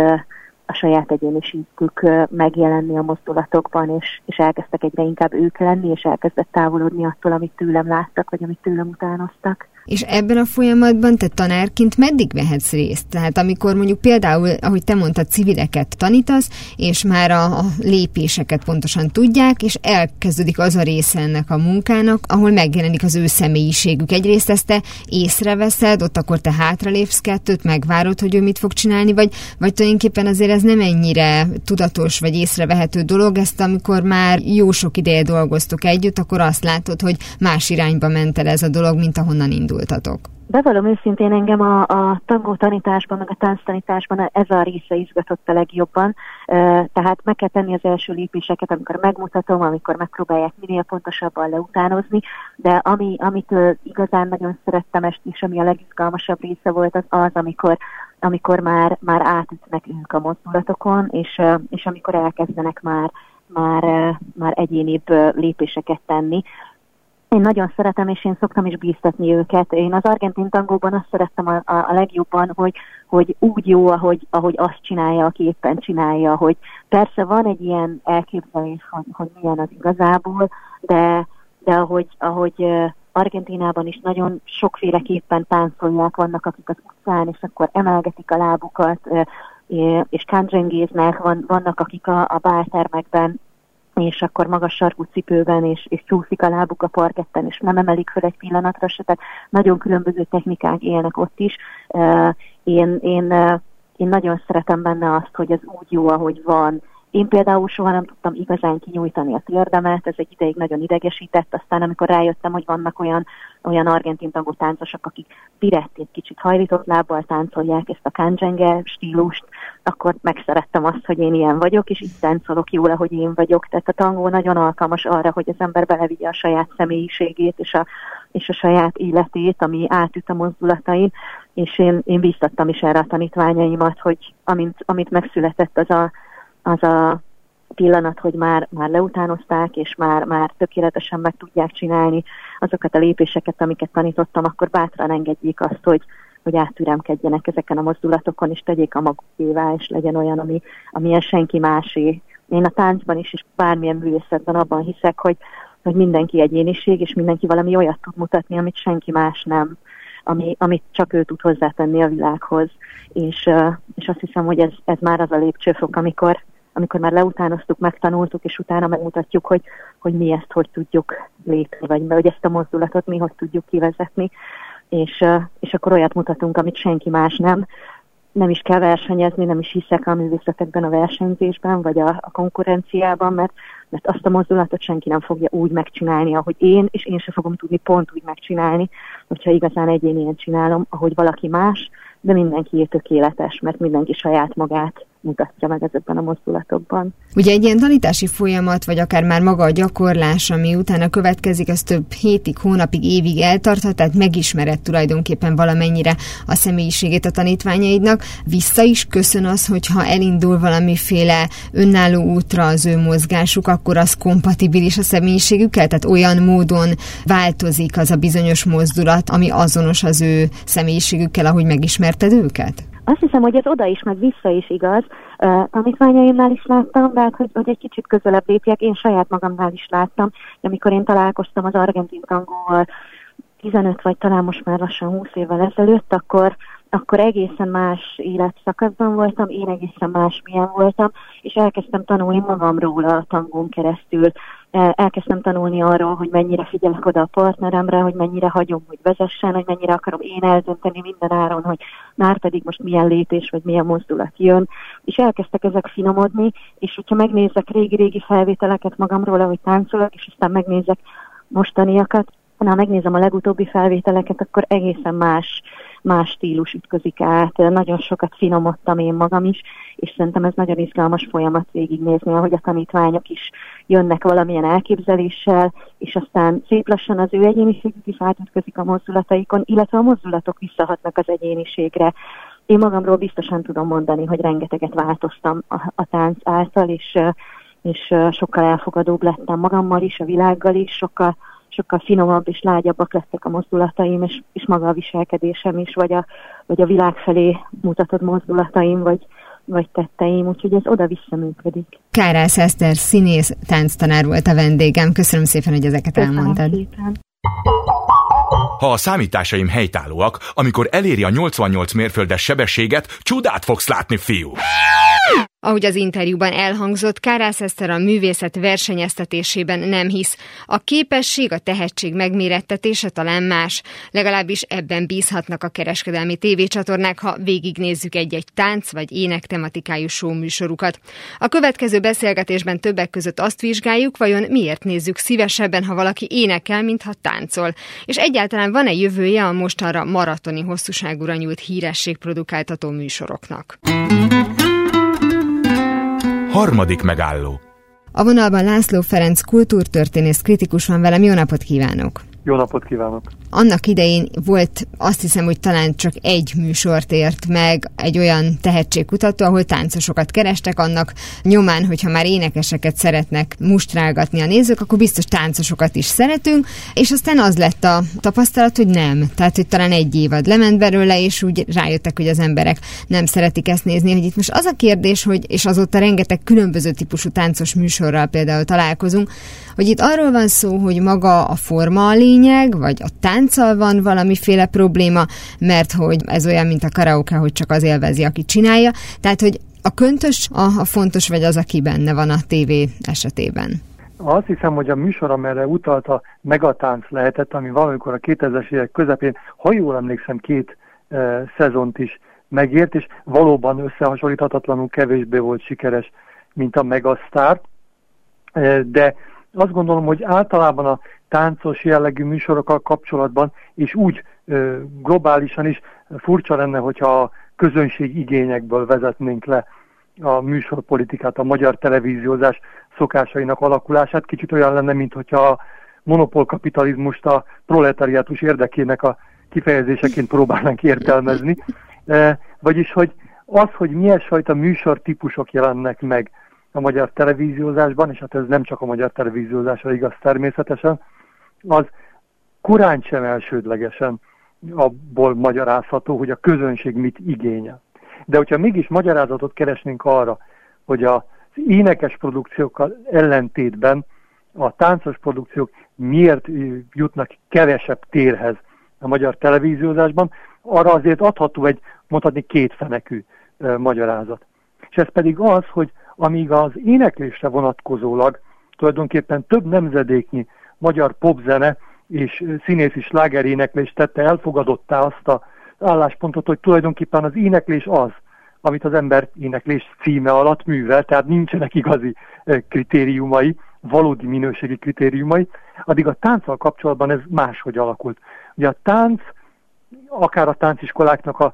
a saját egyéniségük megjelenni a mozdulatokban, és, és elkezdtek egyre inkább ők lenni, és elkezdett távolodni attól, amit tőlem láttak, vagy amit tőlem utánoztak. És ebben a folyamatban te tanárként meddig vehetsz részt? Tehát amikor mondjuk például, ahogy te mondtad, civileket tanítasz, és már a, a lépéseket pontosan tudják, és elkezdődik az a része ennek a munkának, ahol megjelenik az ő személyiségük. Egyrészt ezt te észreveszed, ott akkor te hátralépsz kettőt, megvárod, hogy ő mit fog csinálni, vagy, vagy tulajdonképpen azért ez nem ennyire tudatos vagy észrevehető dolog, ezt amikor már jó sok ideje dolgoztok együtt, akkor azt látod, hogy más irányba ment el ez a dolog, mint ahonnan indultatok. Bevallom őszintén engem a, a tangó tanításban, meg a tánctanításban ez a része izgatott a legjobban. Tehát meg kell tenni az első lépéseket, amikor megmutatom, amikor megpróbálják minél pontosabban leutánozni, de ami, amit igazán nagyon szerettem, és ami a legizgalmasabb része volt, az az, amikor amikor már, már átütnek ők a mozdulatokon, és, és amikor elkezdenek már, már, már egyénibb lépéseket tenni. Én nagyon szeretem, és én szoktam is bíztatni őket. Én az argentin tangóban azt szerettem a, a, a legjobban, hogy, hogy úgy jó, ahogy, ahogy azt csinálja, aki éppen csinálja, hogy persze van egy ilyen elképzelés, hogy, hogy milyen az igazából, de, de ahogy, ahogy Argentinában is nagyon sokféleképpen táncolják, vannak akik az utcán, és akkor emelgetik a lábukat, és kándzsengéznek, van, vannak akik a, a báltermekben és akkor magas sarkú cipőben, és, és csúszik a lábuk a parketten, és nem emelik fel egy pillanatra se, tehát nagyon különböző technikák élnek ott is. Én, én, én nagyon szeretem benne azt, hogy ez úgy jó, ahogy van, én például soha nem tudtam igazán kinyújtani a térdemet, ez egy ideig nagyon idegesített, aztán amikor rájöttem, hogy vannak olyan, olyan argentin tangó táncosok, akik egy kicsit hajlított lábbal táncolják ezt a kanjenge stílust, akkor megszerettem azt, hogy én ilyen vagyok, és így táncolok jól, ahogy én vagyok. Tehát a tangó nagyon alkalmas arra, hogy az ember belevigye a saját személyiségét és a, és a saját életét, ami átüt a mozdulatain, és én, én bíztattam is erre a tanítványaimat, hogy amint, amint megszületett az a az a pillanat, hogy már, már leutánozták, és már, már tökéletesen meg tudják csinálni azokat a lépéseket, amiket tanítottam, akkor bátran engedjék azt, hogy, hogy áttüremkedjenek ezeken a mozdulatokon, és tegyék a magukévá, és legyen olyan, ami, amilyen senki másé. Én a táncban is, és bármilyen művészetben abban hiszek, hogy, hogy mindenki egyéniség, és mindenki valami olyat tud mutatni, amit senki más nem, ami, amit csak ő tud hozzátenni a világhoz. És, és azt hiszem, hogy ez, ez már az a lépcsőfok, amikor, amikor már leutánoztuk, megtanultuk, és utána megmutatjuk, hogy, hogy mi ezt hogy tudjuk lépni, vagy hogy ezt a mozdulatot mi hogy tudjuk kivezetni, és, és akkor olyat mutatunk, amit senki más nem. Nem is kell versenyezni, nem is hiszek a művészetekben a versenyzésben, vagy a, a konkurenciában, mert, mert azt a mozdulatot senki nem fogja úgy megcsinálni, ahogy én, és én sem fogom tudni pont úgy megcsinálni, hogyha igazán egyénien csinálom, ahogy valaki más, de mindenki tökéletes, mert mindenki saját magát mutatja meg ezekben a mozdulatokban. Ugye egy ilyen tanítási folyamat, vagy akár már maga a gyakorlás, ami utána következik, az több hétig, hónapig, évig eltarthat, tehát megismered tulajdonképpen valamennyire a személyiségét a tanítványaidnak. Vissza is köszön az, hogyha elindul valamiféle önálló útra az ő mozgásuk, akkor az kompatibilis a személyiségükkel, tehát olyan módon változik az a bizonyos mozdulat, ami azonos az ő személyiségükkel, ahogy megismerted őket? Azt hiszem, hogy ez oda is, meg vissza is igaz. Tanítványaimnál is láttam, de hát, hogy, hogy egy kicsit közelebb lépjek, én saját magamnál is láttam, amikor én találkoztam az argentin tangóval, 15 vagy talán most már lassan 20 évvel ezelőtt, akkor akkor egészen más életszakaszban voltam, én egészen más milyen voltam, és elkezdtem tanulni magamról a tangón keresztül. Elkezdtem tanulni arról, hogy mennyire figyelek oda a partneremre, hogy mennyire hagyom, hogy vezessen, hogy mennyire akarom én eldönteni minden áron, hogy már pedig most milyen lépés vagy milyen mozdulat jön. És elkezdtek ezek finomodni, és hogyha megnézek régi-régi felvételeket magamról, ahogy táncolok, és aztán megnézek mostaniakat, ha megnézem a legutóbbi felvételeket, akkor egészen más más stílus ütközik át, nagyon sokat finomodtam én magam is, és szerintem ez nagyon izgalmas folyamat végignézni, ahogy a tanítványok is jönnek valamilyen elképzeléssel, és aztán szép lassan az ő egyéniségük is átütközik a mozdulataikon, illetve a mozdulatok visszahatnak az egyéniségre. Én magamról biztosan tudom mondani, hogy rengeteget változtam a, a tánc által, és, és sokkal elfogadóbb lettem magammal is, a világgal is, sokkal sokkal finomabb és lágyabbak lettek a mozdulataim, és, és maga a viselkedésem is, vagy a, vagy a világ felé mutatott mozdulataim, vagy, vagy tetteim, úgyhogy ez oda-vissza működik. Kárász Eszter, színész, tánctanár volt a vendégem. Köszönöm szépen, hogy ezeket Köszönöm elmondtad. Szépen. Ha a számításaim helytállóak, amikor eléri a 88 mérföldes sebességet, csodát fogsz látni, fiú! Ahogy az interjúban elhangzott, Kárász Eszter a művészet versenyeztetésében nem hisz. A képesség, a tehetség megmérettetése talán más. Legalábbis ebben bízhatnak a kereskedelmi tévécsatornák, ha végignézzük egy-egy tánc vagy ének tematikájú műsorukat. A következő beszélgetésben többek között azt vizsgáljuk, vajon miért nézzük szívesebben, ha valaki énekel, mintha táncol. És egyáltalán van-e jövője a mostanra maratoni hosszúságúra nyújt hírességprodukáltató műsoroknak? Harmadik megálló. A vonalban László Ferenc kultúrtörténész kritikus van velem. Jó napot kívánok! Jó napot kívánok! Annak idején volt azt hiszem, hogy talán csak egy műsort ért meg egy olyan tehetségkutató, ahol táncosokat kerestek, annak nyomán, hogyha már énekeseket szeretnek mustrálgatni a nézők, akkor biztos táncosokat is szeretünk, és aztán az lett a tapasztalat, hogy nem. Tehát, hogy talán egy évad lement belőle, és úgy rájöttek, hogy az emberek nem szeretik ezt nézni, hogy itt most az a kérdés, hogy, és azóta rengeteg különböző típusú táncos műsorral például találkozunk, hogy itt arról van szó, hogy maga a forma a lényeg, vagy a tánccal van valamiféle probléma, mert hogy ez olyan, mint a karaoke, hogy csak az élvezi, aki csinálja. Tehát, hogy a köntös a, a fontos, vagy az, aki benne van a tévé esetében? Azt hiszem, hogy a műsor, amelyre utalta megatánc lehetett, ami valamikor a 2000-es évek közepén, ha jól emlékszem, két e, szezont is megért, és valóban összehasonlíthatatlanul kevésbé volt sikeres, mint a Megasztár. E, de azt gondolom, hogy általában a táncos jellegű műsorokkal kapcsolatban, és úgy globálisan is furcsa lenne, hogyha a közönség igényekből vezetnénk le a műsorpolitikát, a magyar televíziózás szokásainak alakulását. Kicsit olyan lenne, mint hogyha a monopolkapitalizmust a proletariátus érdekének a kifejezéseként próbálnánk értelmezni. E, vagyis, hogy az, hogy milyen fajta műsortípusok jelennek meg a magyar televíziózásban, és hát ez nem csak a magyar televíziózásra igaz természetesen, az korán sem elsődlegesen abból magyarázható, hogy a közönség mit igényel. De hogyha mégis magyarázatot keresnénk arra, hogy az énekes produkciókkal ellentétben a táncos produkciók miért jutnak kevesebb térhez a magyar televíziózásban, arra azért adható egy, mondhatni, kétfenekű e, magyarázat. És ez pedig az, hogy amíg az éneklésre vonatkozólag tulajdonképpen több nemzedéknyi magyar popzene és színészi slágeréneklés tette elfogadottá azt az álláspontot, hogy tulajdonképpen az éneklés az, amit az ember éneklés címe alatt művel, tehát nincsenek igazi kritériumai, valódi minőségi kritériumai, addig a tánccal kapcsolatban ez máshogy alakult. Ugye a tánc, akár a tánciskoláknak a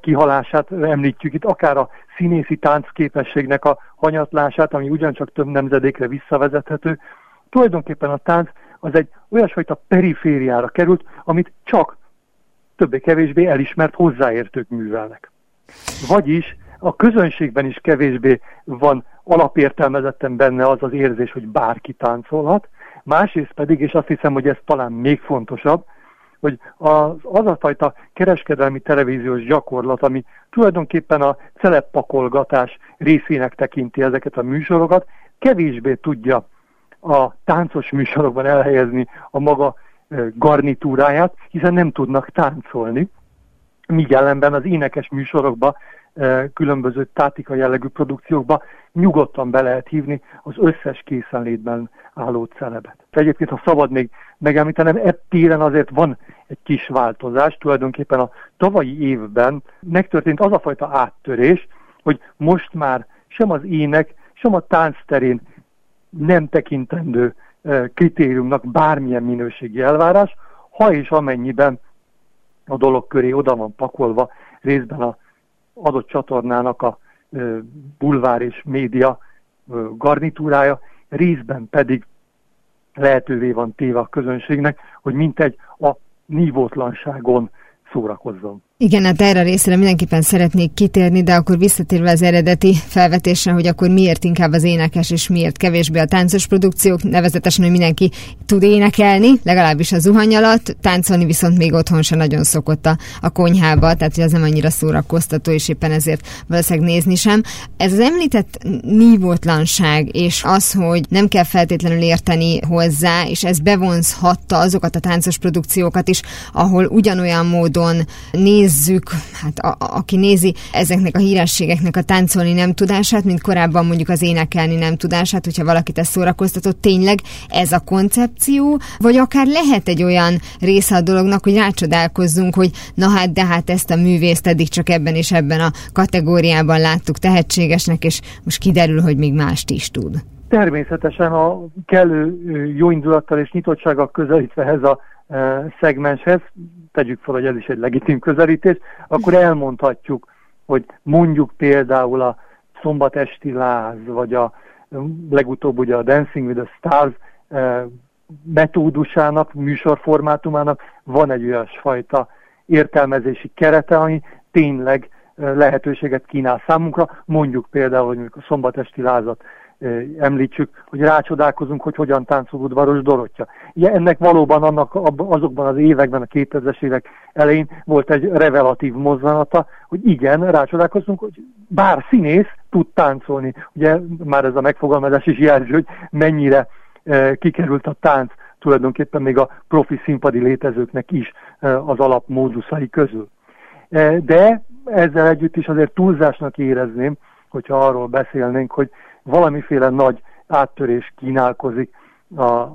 kihalását említjük itt, akár a színészi táncképességnek a hanyatlását, ami ugyancsak több nemzedékre visszavezethető. Tulajdonképpen a tánc az egy olyasfajta perifériára került, amit csak többé-kevésbé elismert hozzáértők művelnek. Vagyis a közönségben is kevésbé van alapértelmezetten benne az az érzés, hogy bárki táncolhat, másrészt pedig, és azt hiszem, hogy ez talán még fontosabb, hogy az, az a fajta kereskedelmi televíziós gyakorlat, ami tulajdonképpen a celeppakolgatás részének tekinti ezeket a műsorokat, kevésbé tudja a táncos műsorokban elhelyezni a maga garnitúráját, hiszen nem tudnak táncolni, míg ellenben az énekes műsorokba, különböző tátika jellegű produkciókba nyugodtan be lehet hívni az összes készenlétben álló celebet. Egyébként, ha szabad még megemlítenem, ettéren azért van egy kis változás. Tulajdonképpen a tavalyi évben megtörtént az a fajta áttörés, hogy most már sem az ének, sem a tánc terén nem tekintendő kritériumnak bármilyen minőségi elvárás, ha és amennyiben a dolog köré oda van pakolva részben a adott csatornának a bulvár és média garnitúrája, részben pedig lehetővé van téve a közönségnek, hogy mintegy a nívótlanságon szórakozzon. Igen, hát erre a részre mindenképpen szeretnék kitérni, de akkor visszatérve az eredeti felvetésre, hogy akkor miért inkább az énekes és miért kevésbé a táncos produkciók, nevezetesen, hogy mindenki tud énekelni, legalábbis a zuhany alatt, táncolni viszont még otthon se nagyon szokott a, a konyhába, tehát hogy az nem annyira szórakoztató, és éppen ezért valószínűleg nézni sem. Ez az említett nívótlanság, és az, hogy nem kell feltétlenül érteni hozzá, és ez bevonzhatta azokat a táncos produkciókat is, ahol ugyanolyan módon néz nézzük, hát a, a, aki nézi ezeknek a hírességeknek a táncolni nem tudását, mint korábban mondjuk az énekelni nem tudását, hogyha valakit ez szórakoztatott, tényleg ez a koncepció, vagy akár lehet egy olyan része a dolognak, hogy rácsodálkozzunk, hogy na hát, de hát ezt a művészt eddig csak ebben és ebben a kategóriában láttuk tehetségesnek, és most kiderül, hogy még mást is tud. Természetesen a kellő jó indulattal és nyitottsággal közelítve ez a szegmenshez, tegyük fel, hogy ez is egy legitim közelítés, akkor elmondhatjuk, hogy mondjuk például a szombatesti láz, vagy a legutóbb ugye a Dancing with the Stars metódusának, műsorformátumának van egy olyasfajta értelmezési kerete, ami tényleg lehetőséget kínál számunkra. Mondjuk például, hogy a szombatesti lázat említsük, hogy rácsodálkozunk, hogy hogyan táncol udvaros Dorottya. Ugye ennek valóban annak, azokban az években, a 2000-es évek elején volt egy revelatív mozzanata, hogy igen, rácsodálkozunk, hogy bár színész tud táncolni. Ugye már ez a megfogalmazás is jelzi, hogy mennyire kikerült a tánc tulajdonképpen még a profi színpadi létezőknek is az alapmóduszai közül. De ezzel együtt is azért túlzásnak érezném, hogyha arról beszélnénk, hogy valamiféle nagy áttörés kínálkozik a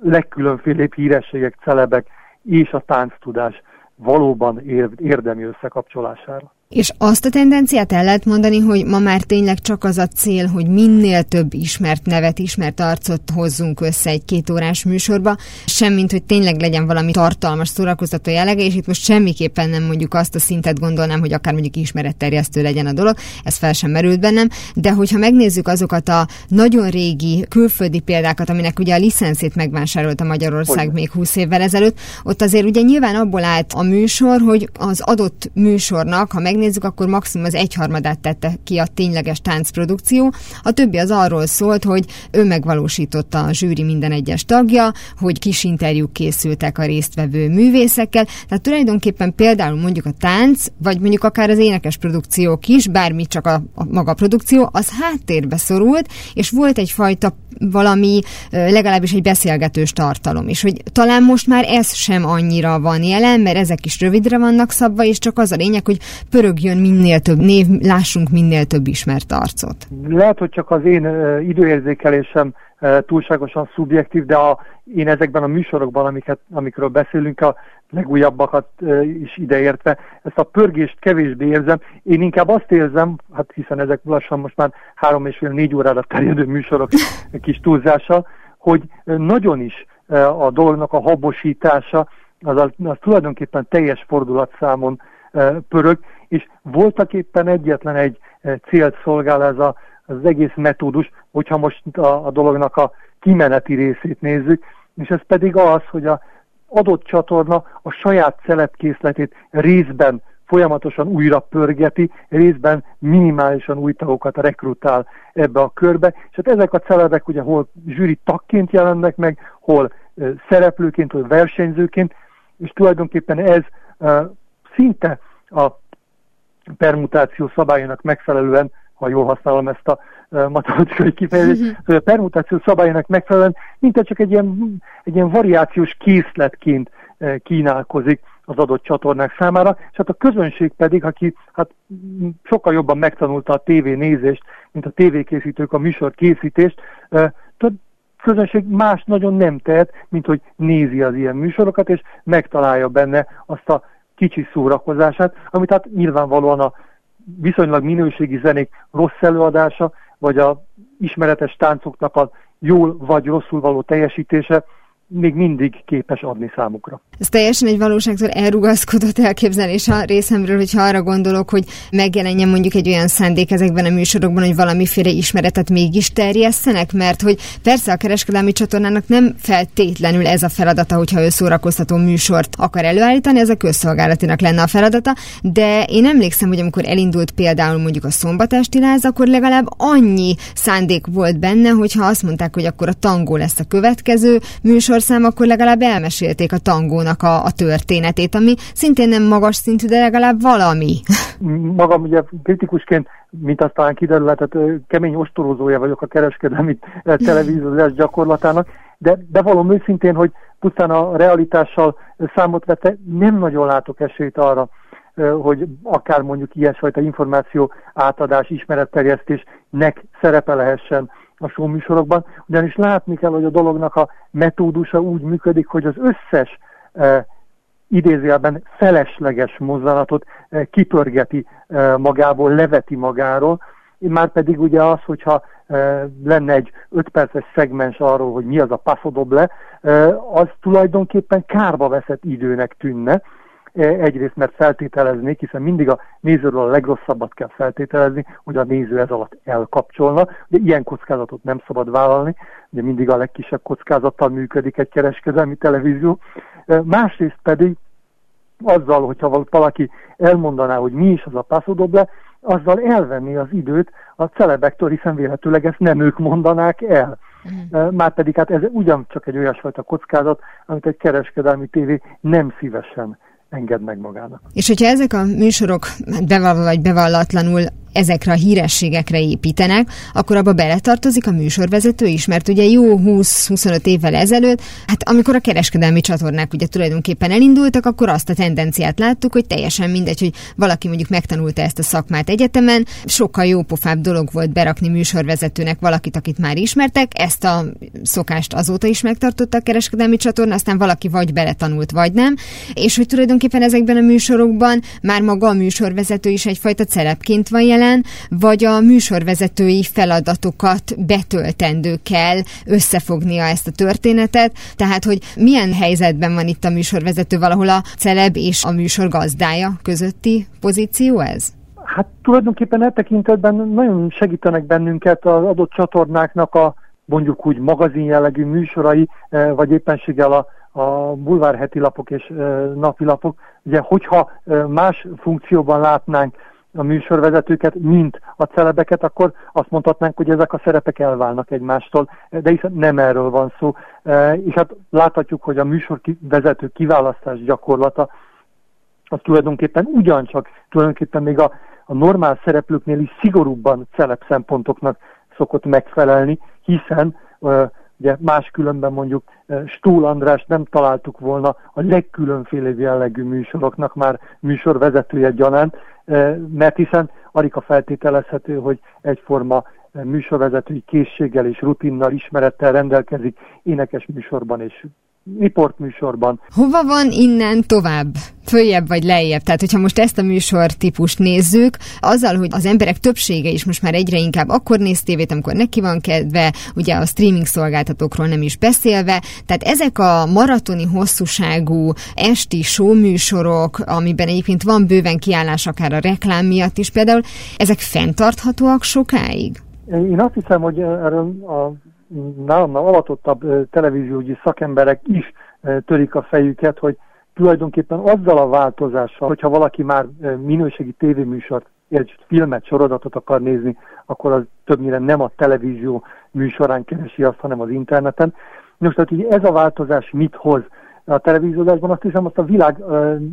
legkülönfélébb hírességek, celebek és a tánctudás valóban érdemi összekapcsolására. És azt a tendenciát el lehet mondani, hogy ma már tényleg csak az a cél, hogy minél több ismert nevet, ismert arcot hozzunk össze egy két órás műsorba, semmint, hogy tényleg legyen valami tartalmas, szórakoztató jellege, és itt most semmiképpen nem mondjuk azt a szintet gondolnám, hogy akár mondjuk ismeretterjesztő legyen a dolog, ez fel sem merült bennem, de hogyha megnézzük azokat a nagyon régi külföldi példákat, aminek ugye a licenszét megvásárolta Magyarország hogy? még 20 évvel ezelőtt, ott azért ugye nyilván abból állt a műsor, hogy az adott műsornak, ha megnézzük, megnézzük, akkor maximum az egyharmadát tette ki a tényleges táncprodukció. A többi az arról szólt, hogy ő megvalósította a zsűri minden egyes tagja, hogy kis interjúk készültek a résztvevő művészekkel. Tehát tulajdonképpen például mondjuk a tánc, vagy mondjuk akár az énekes produkciók is, bármi csak a, a maga produkció, az háttérbe szorult, és volt egyfajta valami, legalábbis egy beszélgetős tartalom is, hogy talán most már ez sem annyira van jelen, mert ezek is rövidre vannak szabva, és csak az a lényeg, hogy pörögjön minél több név, lássunk minél több ismert arcot. Lehet, hogy csak az én időérzékelésem túlságosan szubjektív, de a, én ezekben a műsorokban, amiket, amikről beszélünk, a legújabbakat is ideértve, ezt a pörgést kevésbé érzem. Én inkább azt érzem, hát hiszen ezek lassan most már három és fél négy órára terjedő műsorok <laughs> kis túlzással, hogy nagyon is a dolognak a habosítása, az, az tulajdonképpen teljes fordulatszámon pörög, és voltak éppen egyetlen egy célt szolgál ez a, az egész metódus, hogyha most a, a dolognak a kimeneti részét nézzük, és ez pedig az, hogy a adott csatorna a saját szelepkészletét részben folyamatosan újra pörgeti, részben minimálisan új tagokat rekrutál ebbe a körbe, és hát ezek a celebek ugye hol zsűri tagként jelennek meg, hol szereplőként, hol versenyzőként, és tulajdonképpen ez szinte a permutáció szabályának megfelelően ha jól használom ezt a matematikai kifejezést, hogy a permutáció szabályának megfelelően mint csak egy ilyen, egy ilyen variációs készletként kínálkozik az adott csatornák számára, és hát a közönség pedig, aki hát sokkal jobban megtanulta a tévénézést, mint a tévékészítők a műsor készítést, közönség más nagyon nem tehet, mint hogy nézi az ilyen műsorokat, és megtalálja benne azt a kicsi szórakozását, amit hát nyilvánvalóan a viszonylag minőségi zenék rossz előadása, vagy a ismeretes táncoknak a jól vagy rosszul való teljesítése még mindig képes adni számukra. Ez teljesen egy valóságtól elrugaszkodott elképzelés a részemről, hogyha arra gondolok, hogy megjelenjen mondjuk egy olyan szándék ezekben a műsorokban, hogy valamiféle ismeretet mégis terjesztenek, mert hogy persze a kereskedelmi csatornának nem feltétlenül ez a feladata, hogyha ő szórakoztató műsort akar előállítani, ez a közszolgálatinak lenne a feladata, de én emlékszem, hogy amikor elindult például mondjuk a szombatásti láz, akkor legalább annyi szándék volt benne, hogyha azt mondták, hogy akkor a tangó lesz a következő műsor, műsorszám, akkor legalább elmesélték a tangónak a, a történetét, ami szintén nem magas szintű, de legalább valami. Magam ugye kritikusként, mint aztán kiderülhetett, kemény ostorozója vagyok a kereskedelmi televíziós gyakorlatának, de bevallom őszintén, hogy pusztán a realitással számot vette, nem nagyon látok esélyt arra, hogy akár mondjuk ilyesfajta információ átadás, ismeretterjesztésnek szerepe lehessen a showműsorokban, ugyanis látni kell, hogy a dolognak a metódusa úgy működik, hogy az összes e, idézőjelben felesleges mozzanatot e, kipörgeti e, magából, leveti magáról, már pedig ugye az, hogyha e, lenne egy 5 perces szegmens arról, hogy mi az a passzodoble, e, az tulajdonképpen kárba veszett időnek tűnne, egyrészt mert feltételeznék, hiszen mindig a nézőről a legrosszabbat kell feltételezni, hogy a néző ez alatt elkapcsolna. Ugye ilyen kockázatot nem szabad vállalni, ugye mindig a legkisebb kockázattal működik egy kereskedelmi televízió. Másrészt pedig azzal, hogyha valaki elmondaná, hogy mi is az a passzodoble, azzal elvenni az időt a celebektől, hiszen véletőleg ezt nem ők mondanák el. Mm. Márpedig hát ez ugyancsak egy olyasfajta kockázat, amit egy kereskedelmi tévé nem szívesen enged meg magának. És hogyha ezek a műsorok bevallva vagy bevallatlanul ezekre a hírességekre építenek, akkor abba beletartozik a műsorvezető is, mert ugye jó 20-25 évvel ezelőtt, hát amikor a kereskedelmi csatornák ugye tulajdonképpen elindultak, akkor azt a tendenciát láttuk, hogy teljesen mindegy, hogy valaki mondjuk megtanulta ezt a szakmát egyetemen, sokkal jó pofább dolog volt berakni műsorvezetőnek valakit, akit már ismertek, ezt a szokást azóta is megtartotta a kereskedelmi csatorna, aztán valaki vagy beletanult, vagy nem, és hogy tulajdonképpen ezekben a műsorokban már maga a műsorvezető is egyfajta celebként van jelen, ellen, vagy a műsorvezetői feladatokat betöltendő kell összefognia ezt a történetet, tehát hogy milyen helyzetben van itt a műsorvezető, valahol a celeb és a műsor gazdája közötti pozíció ez? Hát tulajdonképpen e tekintetben nagyon segítenek bennünket az adott csatornáknak a mondjuk úgy magazin jellegű műsorai, eh, vagy éppenséggel a, a bulvárheti lapok és eh, napilapok. Ugye, hogyha eh, más funkcióban látnánk a műsorvezetőket, mint a celebeket, akkor azt mondhatnánk, hogy ezek a szerepek elválnak egymástól, de hiszen nem erről van szó. E, és hát láthatjuk, hogy a műsorvezető kiválasztás gyakorlata az tulajdonképpen ugyancsak, tulajdonképpen még a, a normál szereplőknél is szigorúbban celeb szempontoknak szokott megfelelni, hiszen e, ugye máskülönben mondjuk e, Stúl András nem találtuk volna a legkülönfélebb jellegű műsoroknak már műsorvezetője gyanánt, mert hiszen Arika feltételezhető, hogy egyforma műsorvezetői készséggel és rutinnal, ismerettel rendelkezik énekes műsorban és riportműsorban. Hova van innen tovább? Följebb vagy lejjebb? Tehát, hogyha most ezt a műsor típust nézzük, azzal, hogy az emberek többsége is most már egyre inkább akkor néz tévét, amikor neki van kedve, ugye a streaming szolgáltatókról nem is beszélve, tehát ezek a maratoni hosszúságú esti showműsorok, amiben egyébként van bőven kiállás akár a reklám miatt is például, ezek fenntarthatóak sokáig? Én azt hiszem, hogy erről a nálamnál alatottabb televíziógyi szakemberek is törik a fejüket, hogy tulajdonképpen azzal a változással, hogyha valaki már minőségi tévéműsort, egy filmet, sorozatot akar nézni, akkor az többnyire nem a televízió műsorán keresi azt, hanem az interneten. Most tehát így ez a változás mit hoz a televíziózásban, azt hiszem, azt a világ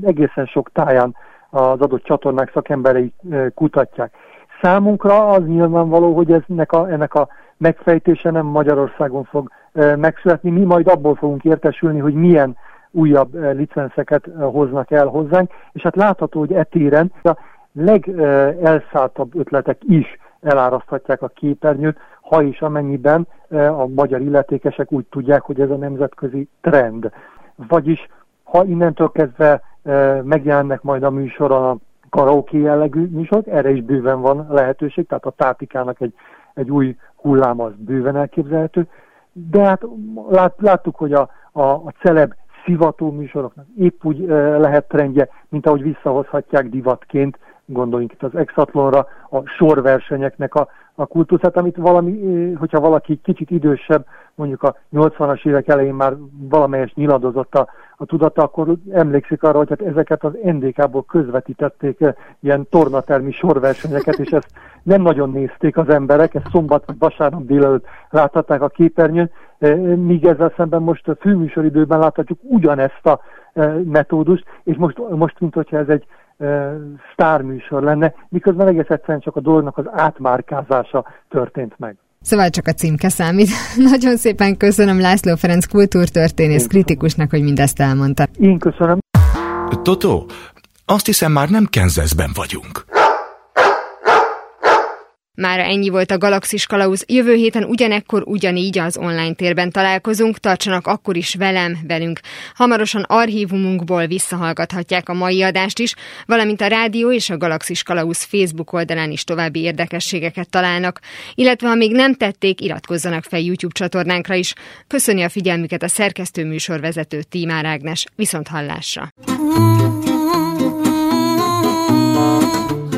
egészen sok táján az adott csatornák szakemberei kutatják. Számunkra az nyilvánvaló, hogy ennek a, ennek a megfejtése nem Magyarországon fog megszületni. Mi majd abból fogunk értesülni, hogy milyen újabb licenszeket hoznak el hozzánk, és hát látható, hogy etéren a legelszálltabb ötletek is eláraszthatják a képernyőt, ha is amennyiben a magyar illetékesek úgy tudják, hogy ez a nemzetközi trend. Vagyis, ha innentől kezdve megjelennek majd a műsoron a karaoke jellegű műsorok, erre is bőven van lehetőség, tehát a tátikának egy, egy új hullám az bőven elképzelhető, de hát lát, láttuk, hogy a, a, a celeb szivató műsoroknak épp úgy e, lehet trendje, mint ahogy visszahozhatják divatként, gondoljunk itt az exatlonra, a sorversenyeknek a, a kultuszát, amit valami, hogyha valaki kicsit idősebb, mondjuk a 80-as évek elején már valamelyes nyiladozott a, a tudata, akkor emlékszik arra, hogy hát ezeket az NDK-ból közvetítették ilyen tornatermi sorversenyeket, és ezt nem nagyon nézték az emberek, ezt szombat vagy vasárnap délelőtt láthatták a képernyőn, míg ezzel szemben most a főműsoridőben láthatjuk ugyanezt a metódust, és most, most mint hogyha ez egy sztárműsor lenne, miközben egész egyszerűen csak a dolognak az átmárkázása történt meg. Szóval csak a címke számít. <laughs> Nagyon szépen köszönöm László Ferenc kultúrtörténész kritikusnak, hogy mindezt elmondta. Én köszönöm. Totó, azt hiszem már nem Kenzeszben vagyunk. Mára ennyi volt a Galaxis Kalauz. Jövő héten ugyanekkor ugyanígy az online térben találkozunk, tartsanak akkor is velem, velünk. Hamarosan archívumunkból visszahallgathatják a mai adást is, valamint a rádió és a Galaxis Kalauz Facebook oldalán is további érdekességeket találnak, illetve ha még nem tették, iratkozzanak fel YouTube csatornánkra is. Köszöni a figyelmüket a szerkesztő műsorvezető Tímár Ágnes. Viszont hallásra!